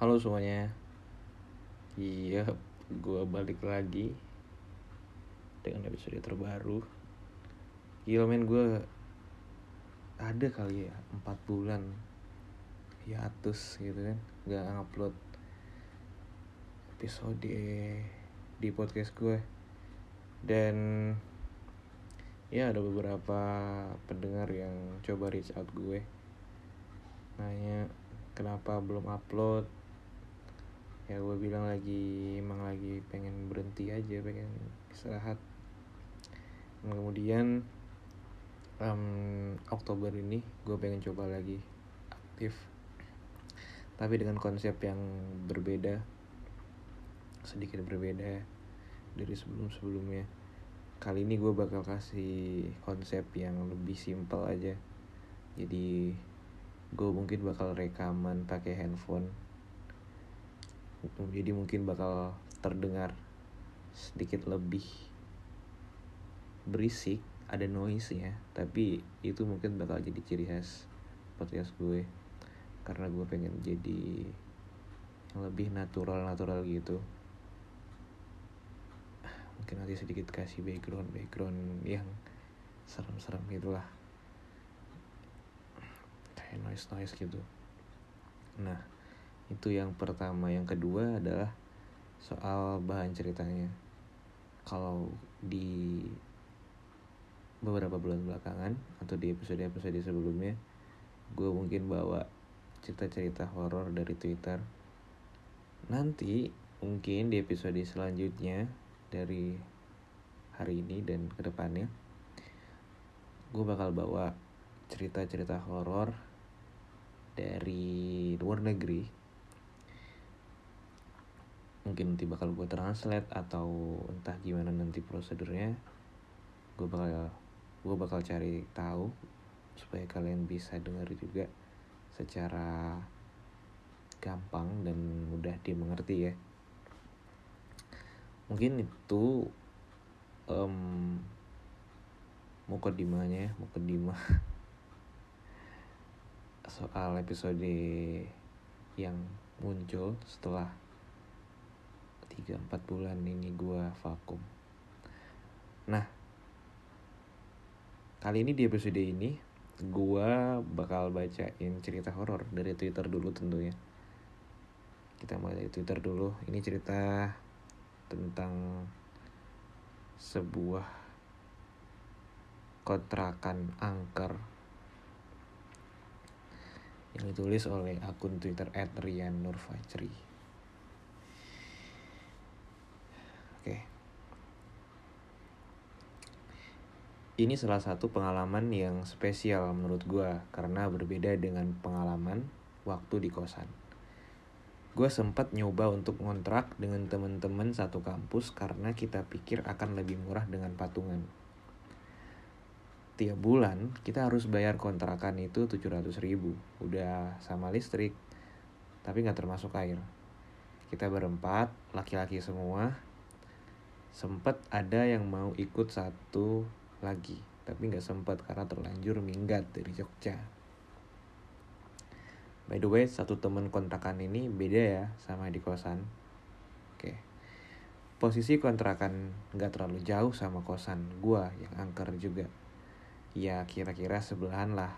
Halo semuanya. Iya, gue balik lagi Dengan episode terbaru. Gila men gue Ada kali ya 4 bulan Hiatus gitu kan Gak ngupload Episode Di podcast gue Dan Ya ada beberapa pendengar yang coba reach out gue Nanya kenapa belum upload ya gue bilang lagi emang lagi pengen berhenti aja pengen istirahat. Dan kemudian um, Oktober ini gue pengen coba lagi aktif. Tapi dengan konsep yang berbeda sedikit berbeda dari sebelum-sebelumnya. Kali ini gue bakal kasih konsep yang lebih simpel aja. Jadi gue mungkin bakal rekaman pakai handphone jadi mungkin bakal terdengar sedikit lebih berisik ada noise ya tapi itu mungkin bakal jadi ciri khas podcast gue. Karena gue pengen jadi yang lebih natural natural gitu. Mungkin nanti sedikit kasih background background yang serem-serem gitulah. Kayak noise noise gitu. Nah itu yang pertama. Yang kedua adalah soal bahan ceritanya. Kalau di beberapa bulan belakangan atau di episode-episode sebelumnya gue mungkin bawa cerita-cerita horor dari Twitter. Nanti mungkin di episode selanjutnya dari hari ini dan ke depannya gue bakal bawa cerita-cerita horor dari luar negeri mungkin nanti bakal gue translate atau entah gimana nanti prosedurnya gue bakal gue bakal cari tahu supaya kalian bisa dengar juga secara gampang dan mudah dimengerti ya. Mungkin itu um, mukodimanya mukodimah soal episode yang muncul setelah 3-4 bulan ini gue vakum. Nah kali ini di episode ini gue bakal bacain cerita horor dari twitter dulu tentunya. Kita mulai dari twitter dulu. Ini cerita tentang sebuah kontrakan angker yang ditulis oleh akun Twitter @rian_nurfajri. Oke. Ini salah satu pengalaman yang spesial menurut gue karena berbeda dengan pengalaman waktu di kosan. Gue sempat nyoba untuk ngontrak dengan teman-teman satu kampus karena kita pikir akan lebih murah dengan patungan. Tiap bulan kita harus bayar kontrakan itu 700 ribu. Udah sama listrik, tapi nggak termasuk air. Kita berempat, laki-laki semua. Sempet ada yang mau ikut satu lagi, tapi nggak sempat karena terlanjur minggat dari Jogja. By the way, satu temen kontrakan ini beda ya sama di kosan. Oke. Posisi kontrakan nggak terlalu jauh sama kosan gua yang angker juga. Ya kira-kira sebelahan lah.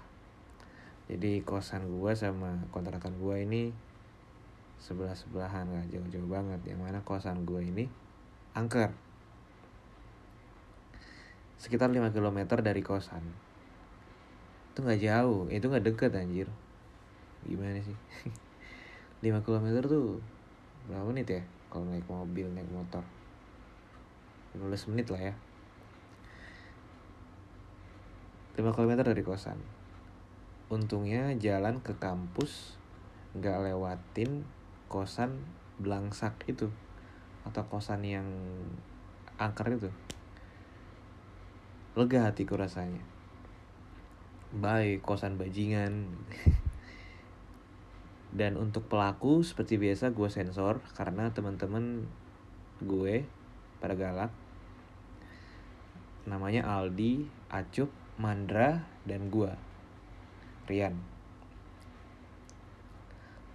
Jadi kosan gua sama kontrakan gua ini sebelah-sebelahan nggak jauh-jauh banget. Yang mana kosan gua ini angker. Sekitar 5 km dari kosan. Itu nggak jauh, itu nggak deket anjir. Gimana sih? 5 km tuh berapa menit ya kalau naik mobil naik motor? 15 menit lah ya. 5 km dari kosan. Untungnya jalan ke kampus nggak lewatin kosan belangsak itu atau kosan yang angker itu? Lega hatiku rasanya. Baik kosan bajingan. Dan untuk pelaku seperti biasa gue sensor karena teman-teman gue pada galak. Namanya Aldi, Acup, Mandra, dan gue Rian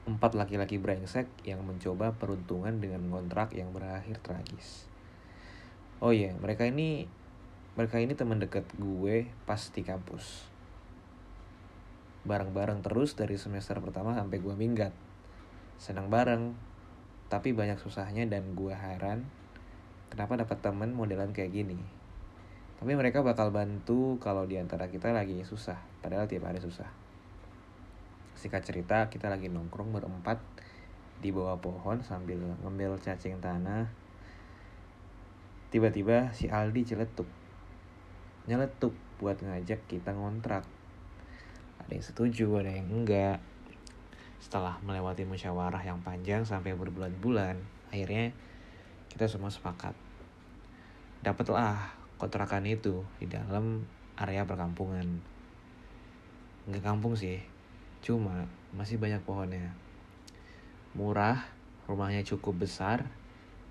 empat laki-laki brengsek yang mencoba peruntungan dengan kontrak yang berakhir tragis. Oh iya, mereka ini mereka ini teman dekat gue pas di kampus. Bareng-bareng terus dari semester pertama sampai gue minggat. Senang bareng, tapi banyak susahnya dan gue heran kenapa dapat temen modelan kayak gini. Tapi mereka bakal bantu kalau di antara kita lagi susah, padahal tiap hari susah. Singkat cerita, kita lagi nongkrong berempat di bawah pohon sambil ngambil cacing tanah. Tiba-tiba si Aldi celetuk. Nyeletuk buat ngajak kita ngontrak. Ada yang setuju, ada yang enggak. Setelah melewati musyawarah yang panjang sampai berbulan-bulan, akhirnya kita semua sepakat. Dapatlah kontrakan itu di dalam area perkampungan. Enggak kampung sih, Cuma masih banyak pohonnya. Murah, rumahnya cukup besar,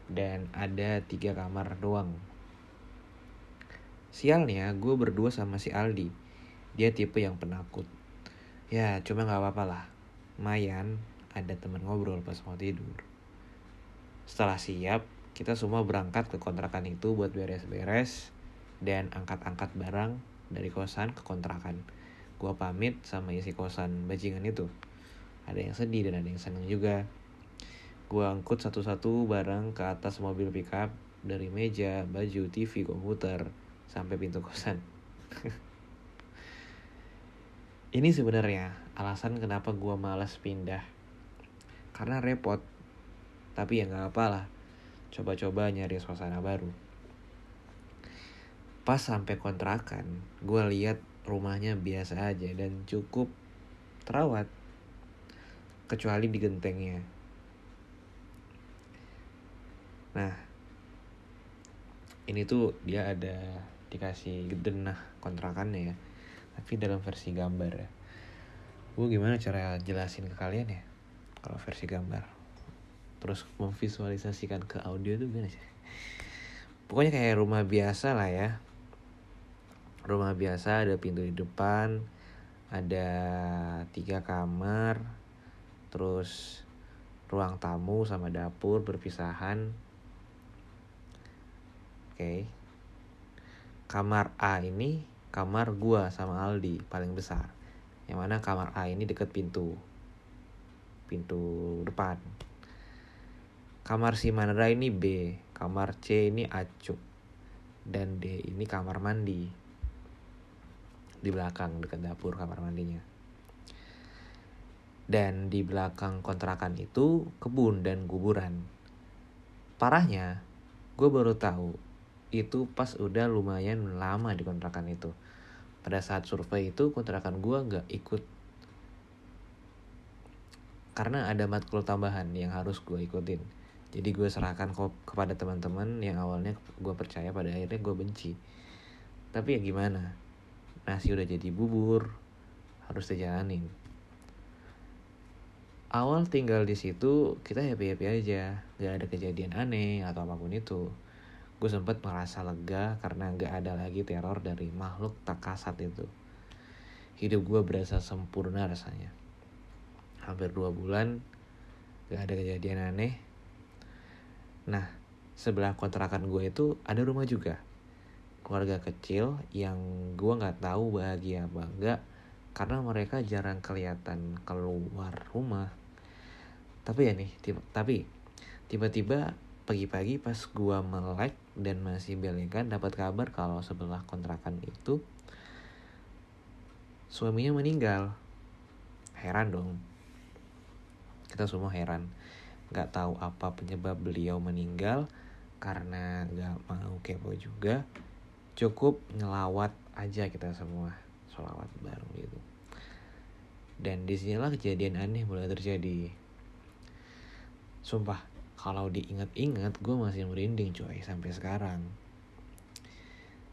dan ada tiga kamar doang. Sialnya gue berdua sama si Aldi. Dia tipe yang penakut. Ya cuma gak apa-apa lah. Mayan ada temen ngobrol pas mau tidur. Setelah siap, kita semua berangkat ke kontrakan itu buat beres-beres dan angkat-angkat barang dari kosan ke kontrakan gue pamit sama isi kosan bajingan itu. Ada yang sedih dan ada yang seneng juga. Gue angkut satu-satu barang ke atas mobil pickup dari meja, baju, TV, komputer sampai pintu kosan. Ini sebenarnya alasan kenapa gue malas pindah. Karena repot. Tapi ya nggak apa lah. Coba-coba nyari suasana baru. Pas sampai kontrakan gue lihat rumahnya biasa aja dan cukup terawat kecuali di gentengnya. Nah ini tuh dia ada dikasih denah kontrakannya ya tapi dalam versi gambar ya. Gue gimana cara jelasin ke kalian ya kalau versi gambar? Terus memvisualisasikan ke audio tuh gimana sih? Pokoknya kayak rumah biasa lah ya rumah biasa ada pintu di depan ada tiga kamar terus ruang tamu sama dapur berpisahan. Oke. Okay. kamar A ini kamar gua sama Aldi paling besar. Yang mana kamar A ini deket pintu. Pintu depan. Kamar si Manera ini B kamar C ini acuk dan D ini kamar mandi di belakang dekat dapur kamar mandinya. Dan di belakang kontrakan itu kebun dan kuburan. Parahnya, gue baru tahu itu pas udah lumayan lama di kontrakan itu. Pada saat survei itu kontrakan gue nggak ikut karena ada matkul tambahan yang harus gue ikutin. Jadi gue serahkan ke kepada teman-teman yang awalnya gue percaya pada akhirnya gue benci. Tapi ya gimana? Nasi udah jadi bubur harus dijalanin. Awal tinggal di situ kita happy happy aja. Gak ada kejadian aneh atau apa pun itu. Gue sempet merasa lega karena gak ada lagi teror dari makhluk tak kasat itu. Hidup gue berasa sempurna rasanya. Hampir dua bulan gak ada kejadian aneh. Nah sebelah kontrakan gue itu ada rumah juga keluarga kecil yang gue nggak tahu bahagia apa enggak karena mereka jarang kelihatan keluar rumah. Tapi ya nih tiba, tapi tiba-tiba pagi-pagi pas gue melek dan masih belekan dapat kabar kalau sebelah kontrakan itu suaminya meninggal. Heran dong. Kita semua heran. Nggak tahu apa penyebab beliau meninggal karena nggak mau kepo juga cukup ngelawat aja kita semua sholawat bareng gitu. Dan di sinilah kejadian aneh mulai terjadi. Sumpah kalau diingat-ingat gue masih merinding coy sampai sekarang.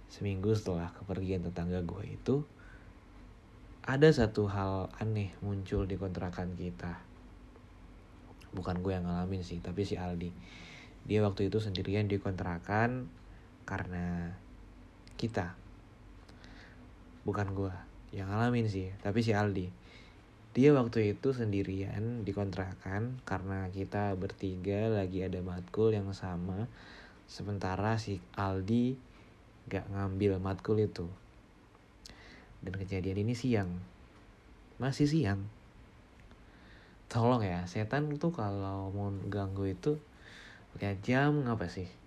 Seminggu setelah kepergian tetangga gue itu ada satu hal aneh muncul di kontrakan kita. Bukan gue yang ngalamin sih tapi si Aldi. Dia waktu itu sendirian di kontrakan karena kita. Bukan gue yang ngalamin sih tapi si Aldi. Dia waktu itu sendirian di kontrakan karena kita bertiga lagi ada matkul yang sama. Sementara si Aldi gak ngambil matkul itu. Dan kejadian ini siang. Masih siang. Tolong ya setan tuh kalau mau ganggu itu lihat jam ngapa sih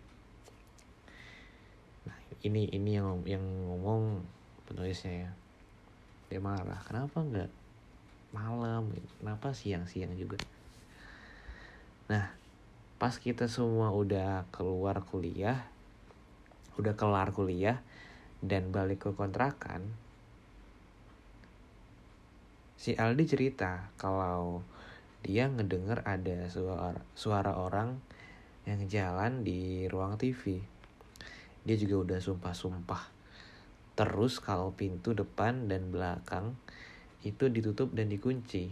ini ini yang yang ngomong penulisnya ya. Dia marah kenapa nggak malam? Kenapa siang-siang juga? Nah pas kita semua udah keluar kuliah udah kelar kuliah dan balik ke kontrakan si Aldi cerita kalau dia ngedenger ada suara suara orang yang jalan di ruang TV dia juga udah sumpah-sumpah terus kalau pintu depan dan belakang itu ditutup dan dikunci.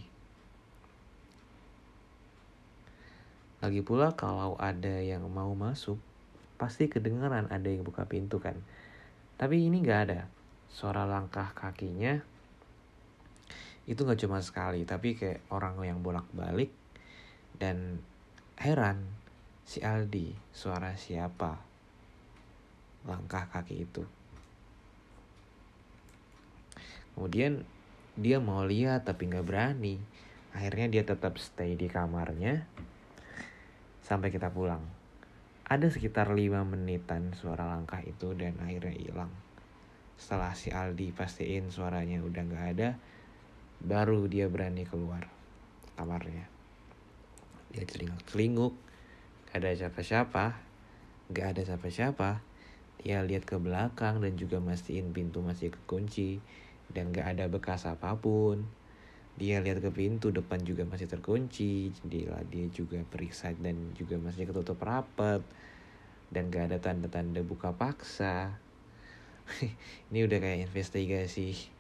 Lagi pula kalau ada yang mau masuk, pasti kedengeran ada yang buka pintu kan. Tapi ini gak ada. Suara langkah kakinya itu gak cuma sekali, tapi kayak orang yang bolak-balik. Dan heran, si Aldi, suara siapa? Langkah kaki itu. Kemudian dia mau lihat tapi nggak berani. Akhirnya dia tetap stay di kamarnya sampai kita pulang. Ada sekitar lima menitan suara langkah itu dan akhirnya hilang. Setelah si Aldi pastiin suaranya udah nggak ada, baru dia berani keluar kamarnya. Dia celinguk-celinguk, gak ada siapa-siapa, gak ada siapa-siapa. Dia lihat ke belakang dan juga mastiin pintu masih kekunci dan gak ada bekas apa pun. Dia lihat ke pintu depan juga masih terkunci, jendela dia juga periksa dan juga masih ketutup rapat dan gak ada tanda-tanda buka paksa. Ini udah kayak investigasi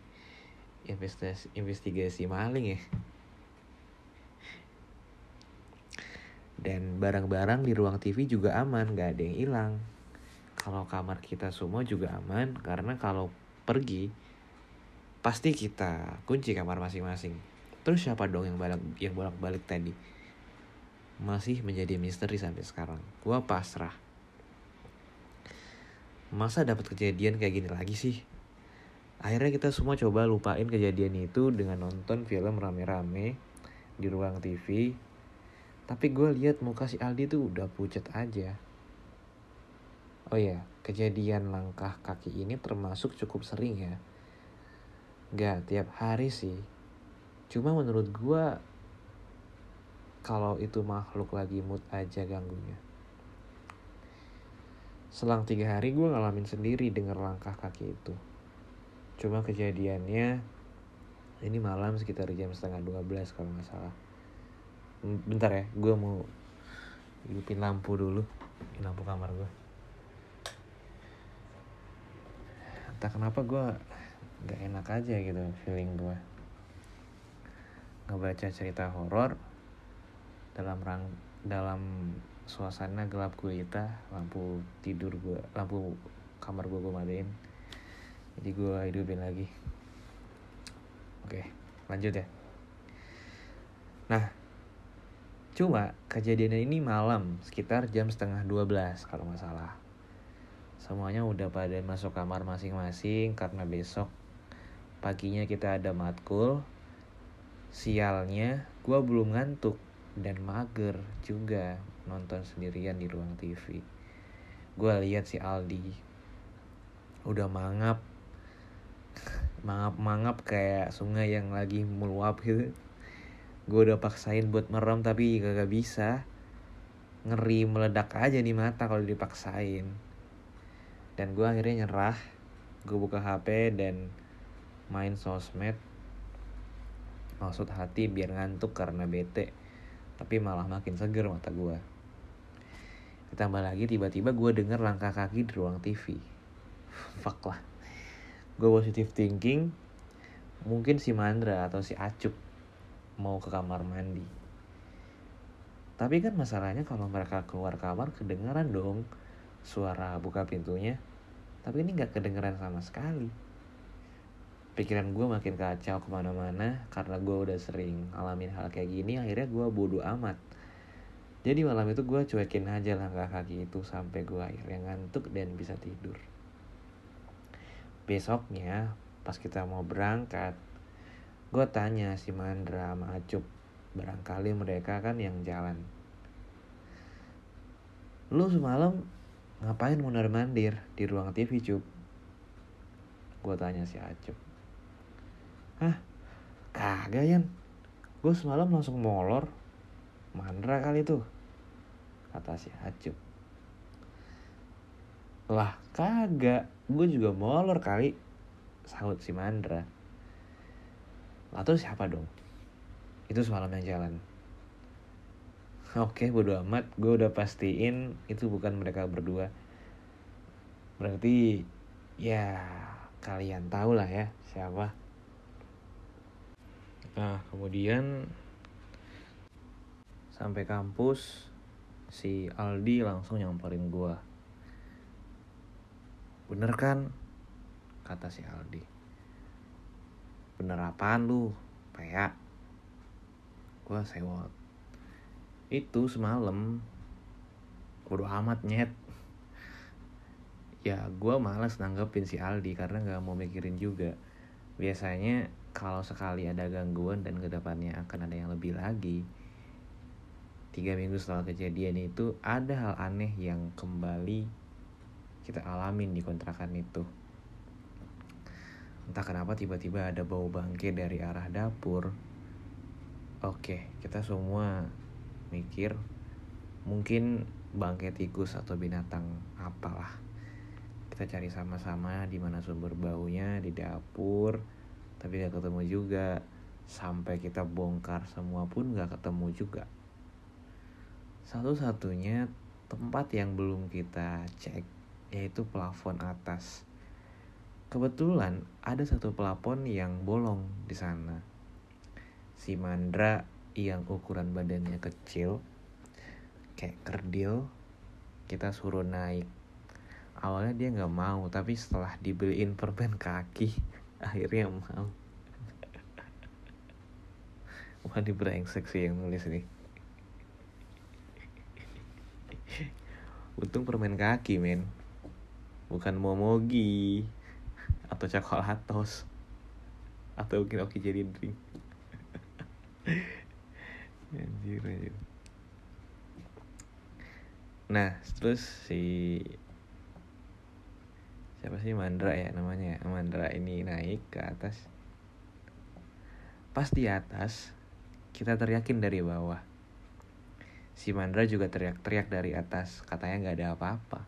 investigasi investigasi maling ya. Dan barang-barang di ruang TV juga aman, gak ada yang hilang. Kalau kamar kita semua juga aman karena kalau pergi pasti kita kunci kamar masing-masing. Terus siapa dong yang balik yang bolak-balik tadi? Masih menjadi misteri sampai sekarang. Gua pasrah. Masa dapat kejadian kayak gini lagi sih? Akhirnya kita semua coba lupain kejadian itu dengan nonton film rame-rame di ruang TV. Tapi gue lihat muka si Aldi tuh udah pucat aja. Oh ya, kejadian langkah kaki ini termasuk cukup sering ya Gak tiap hari sih. Cuma menurut gue kalau itu makhluk lagi mood aja ganggunya. Selang tiga hari gue ngalamin sendiri denger langkah kaki itu. Cuma kejadiannya ini malam sekitar jam setengah 12 kalau nggak salah. Bentar ya, gue mau hidupin lampu dulu. Ini lampu kamar gue. Entah kenapa gue gak enak aja gitu feeling gue ngebaca cerita horor dalam rang dalam suasana gelap gulita lampu tidur gue lampu kamar gue gue matiin. Jadi gue hidupin lagi. Oke lanjut ya. Nah cuma kejadian ini malam sekitar jam setengah 12 kalau nggak salah semuanya udah pada masuk kamar masing-masing karena besok Paginya kita ada matkul. Sialnya gue belum ngantuk dan mager juga nonton sendirian di ruang TV. Gue lihat si Aldi udah mangap mangap-mangap kayak sungai yang lagi meluap gitu. Gue udah paksain buat merem tapi gak, gak bisa. Ngeri meledak aja di mata kalau dipaksain. Dan gue akhirnya nyerah. Gue buka HP dan main sosmed. Maksud hati biar ngantuk karena bete. Tapi malah makin seger mata gue ditambah lagi tiba-tiba gue denger langkah kaki di ruang TV fuck lah. Gue positive thinking. Mungkin si Mandra atau si Acup mau ke kamar mandi. Tapi kan masalahnya kalau mereka keluar kamar kedengeran dong suara buka pintunya tapi ini nggak kedengeran sama sekali. Pikiran gue makin kacau ke mana-mana karena gue udah sering alamin hal kayak gini akhirnya gue bodoh amat. Jadi malam itu gue cuekin aja langkah kaki itu sampai gue akhirnya ngantuk dan bisa tidur. Besoknya pas kita mau berangkat gue tanya si Mandra sama Acup barangkali mereka kan yang jalan. Lu semalam ngapain mondar mandir? Di ruang TV cup gue tanya si Acup hah? Kagak yan. Gue semalam langsung molor. Mandra kali tuh kata si Acup lah kagak. Gue juga molor kali sahut si Mandra. Lalu siapa dong? Itu semalam yang jalan Oke, bodo amat. Gue udah pastiin itu bukan mereka berdua. Berarti ya kalian tahu lah ya siapa. Nah, kemudian sampai kampus si Aldi langsung nyamperin gue. Bener kan? Kata si Aldi. Bener apaan lu? Peyak. Gue sewot itu semalam. Bodo amat nyet. Ya gue males nanggepin si Aldi karena nggak mau mikirin juga. Biasanya kalau sekali ada gangguan dan ke depannya akan ada yang lebih lagi tiga minggu setelah kejadian itu ada hal aneh yang kembali kita alamin di kontrakan itu. Entah kenapa tiba-tiba ada bau bangke dari arah dapur. Oke kita semua mikir mungkin bangkai tikus atau binatang apalah. Kita cari sama-sama di mana sumber baunya di dapur tapi gak ketemu juga. Sampai kita bongkar semua pun gak ketemu juga. Satu-satunya tempat yang belum kita cek yaitu plafon atas. Kebetulan ada satu plafon yang bolong di sana. Si Mandra yang ukuran badannya kecil kayak kerdil kita suruh naik. Awalnya dia nggak mau tapi setelah dibeliin permen kaki akhirnya mau. Wah di brengsek yang nulis nih untung permen kaki men. Bukan momogi atau coklatos atau mungkin oke jadi drink anjir anjir. Nah terus si siapa sih? Mandra ya namanya. Mandra ini naik ke atas. Pas di atas kita teriakin dari bawah. Si Mandra juga teriak-teriak dari atas. Katanya nggak ada apa-apa.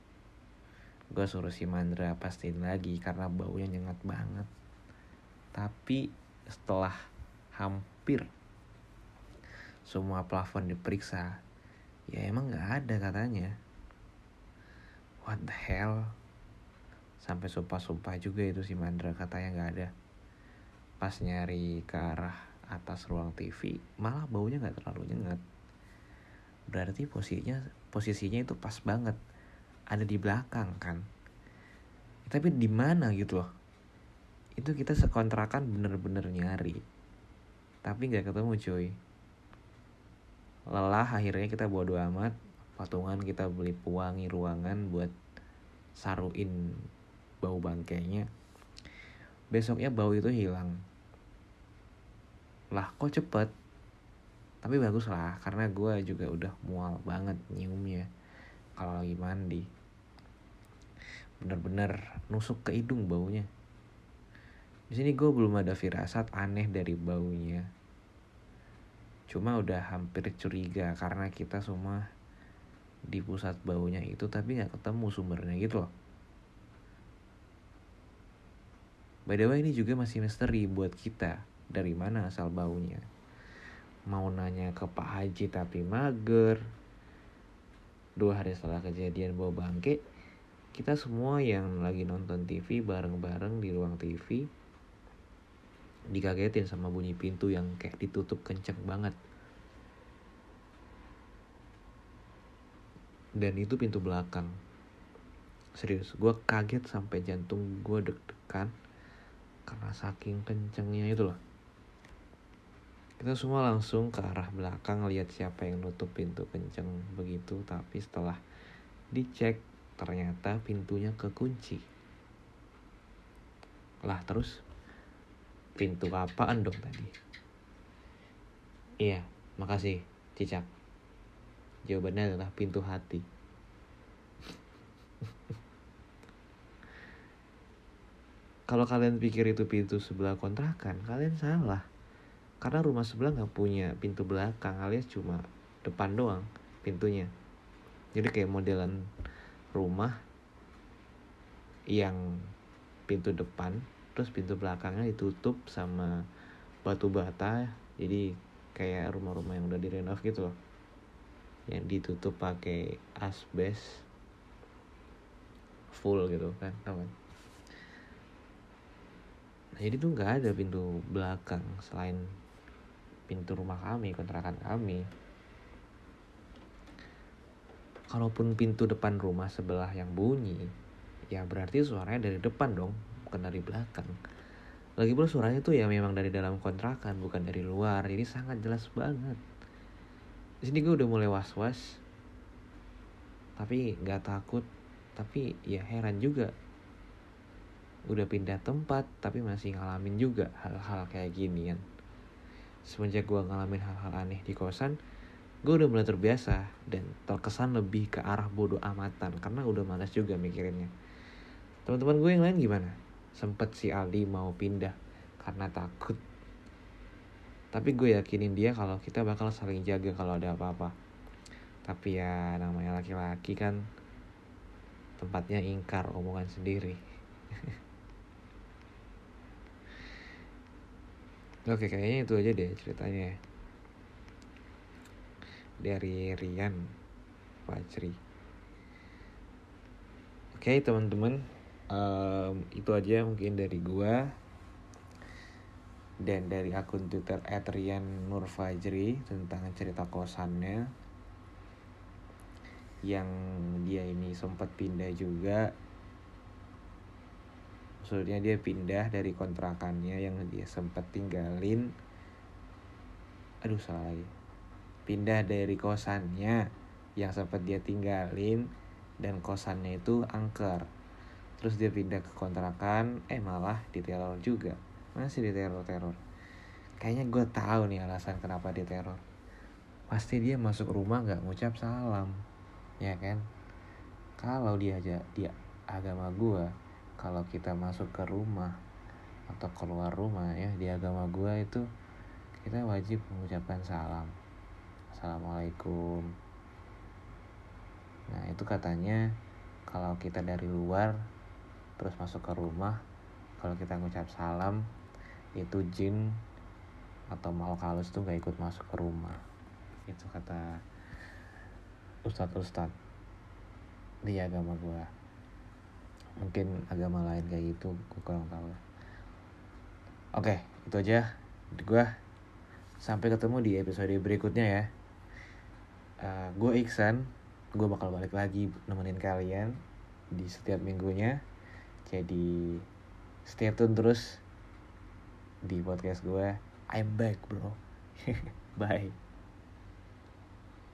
Gue suruh si Mandra pastiin lagi karena baunya nyengat banget. Tapi setelah hampir semua plafon diperiksa. Ya emang nggak ada katanya. What the hell? Sampai sumpah-sumpah juga itu si Mandra katanya nggak ada. Pas nyari ke arah atas ruang TV malah baunya nggak terlalu nyengat. Berarti posisinya posisinya itu pas banget. Ada di belakang kan? Tapi di mana gitu loh? Itu kita sekontrakan bener-bener nyari. Tapi nggak ketemu cuy lelah akhirnya kita bodo amat. Patungan kita beli pewangi ruangan buat saruin bau bangkainya. Besoknya bau itu hilang. Lah kok cepet? Tapi bagus lah karena gue juga udah mual banget nyiumnya. Kalau lagi mandi bener-bener nusuk ke hidung baunya. Di sini gue belum ada firasat aneh dari baunya cuma udah hampir curiga karena kita semua di pusat baunya itu tapi nggak ketemu sumbernya gitu loh. By the way ini juga masih misteri buat kita. Dari mana asal baunya? Mau nanya ke Pak Haji tapi mager. Dua hari setelah kejadian bau bangke kita semua yang lagi nonton TV bareng-bareng di ruang TV dikagetin sama bunyi pintu yang kayak ditutup kenceng banget. Dan itu pintu belakang. Serius, gue kaget sampai jantung gue deg-degan. karena saking kencengnya itu loh kita semua langsung ke arah belakang lihat siapa yang nutup pintu kenceng begitu tapi setelah dicek ternyata pintunya kekunci lah terus pintu apaan dong tadi? Iya makasih cicak. Jawabannya adalah pintu hati. Kalau kalian pikir itu pintu sebelah kontrakan kalian salah. Karena rumah sebelah nggak punya pintu belakang alias cuma depan doang pintunya. Jadi kayak modelan rumah yang pintu depan terus pintu belakangnya ditutup sama batu bata. Jadi kayak rumah-rumah yang udah direnov gitu loh. Yang ditutup pakai asbes full gitu kan tau kan? Nah, jadi tuh nggak ada pintu belakang selain pintu rumah kami, kontrakan kami. Kalaupun pintu depan rumah sebelah yang bunyi, ya berarti suaranya dari depan dong, bukan dari belakang. Lagi pula suaranya tuh ya memang dari dalam kontrakan, bukan dari luar, jadi sangat jelas banget. Di sini gue udah mulai was-was, tapi nggak takut, tapi ya heran juga. Udah pindah tempat, tapi masih ngalamin juga hal-hal kayak gini kan. Semenjak gue ngalamin hal-hal aneh di kosan gue udah mulai terbiasa dan terkesan lebih ke arah bodoh amatan. Karena udah malas juga mikirinnya. Teman-teman gue yang lain gimana sempet si Aldi mau pindah karena takut. Tapi gue yakinin dia kalau kita bakal saling jaga kalau ada apa-apa. Tapi ya namanya laki-laki kan tempatnya ingkar omongan sendiri. Oke kayaknya itu aja deh ceritanya Dari Rian Fajri. Oke teman-teman um, Itu aja mungkin dari gua. Dan dari akun Twitter Rian Nur Fajri Tentang cerita kosannya. Yang dia ini sempat pindah juga. Maksudnya dia pindah dari kontrakannya yang dia sempat tinggalin. Aduh salah lagi pindah dari kosannya yang sempat dia tinggalin dan kosannya itu angker terus dia pindah ke kontrakan eh malah diteror juga. Masih diteror teror kayaknya gue tahu nih alasan kenapa diteror pasti dia masuk rumah nggak ngucap salam ya kan? Kalau dia aja dia agama gue kalau kita masuk ke rumah atau keluar rumah ya di agama gue itu kita wajib mengucapkan salam. Assalamualaikum. Nah itu katanya kalau kita dari luar terus masuk ke rumah kalau kita ngucap salam itu jin atau makhluk halus tuh gak ikut masuk ke rumah. Itu kata ustadz ustadz di agama gue mungkin agama lain kayak gitu gue kurang tahu. Oke itu aja gue sampai ketemu di episode berikutnya ya. Uh, eh, gue Iksan gue bakal balik lagi nemenin kalian di setiap minggunya jadi stay tune terus di podcast gue. I'm back bro. Bye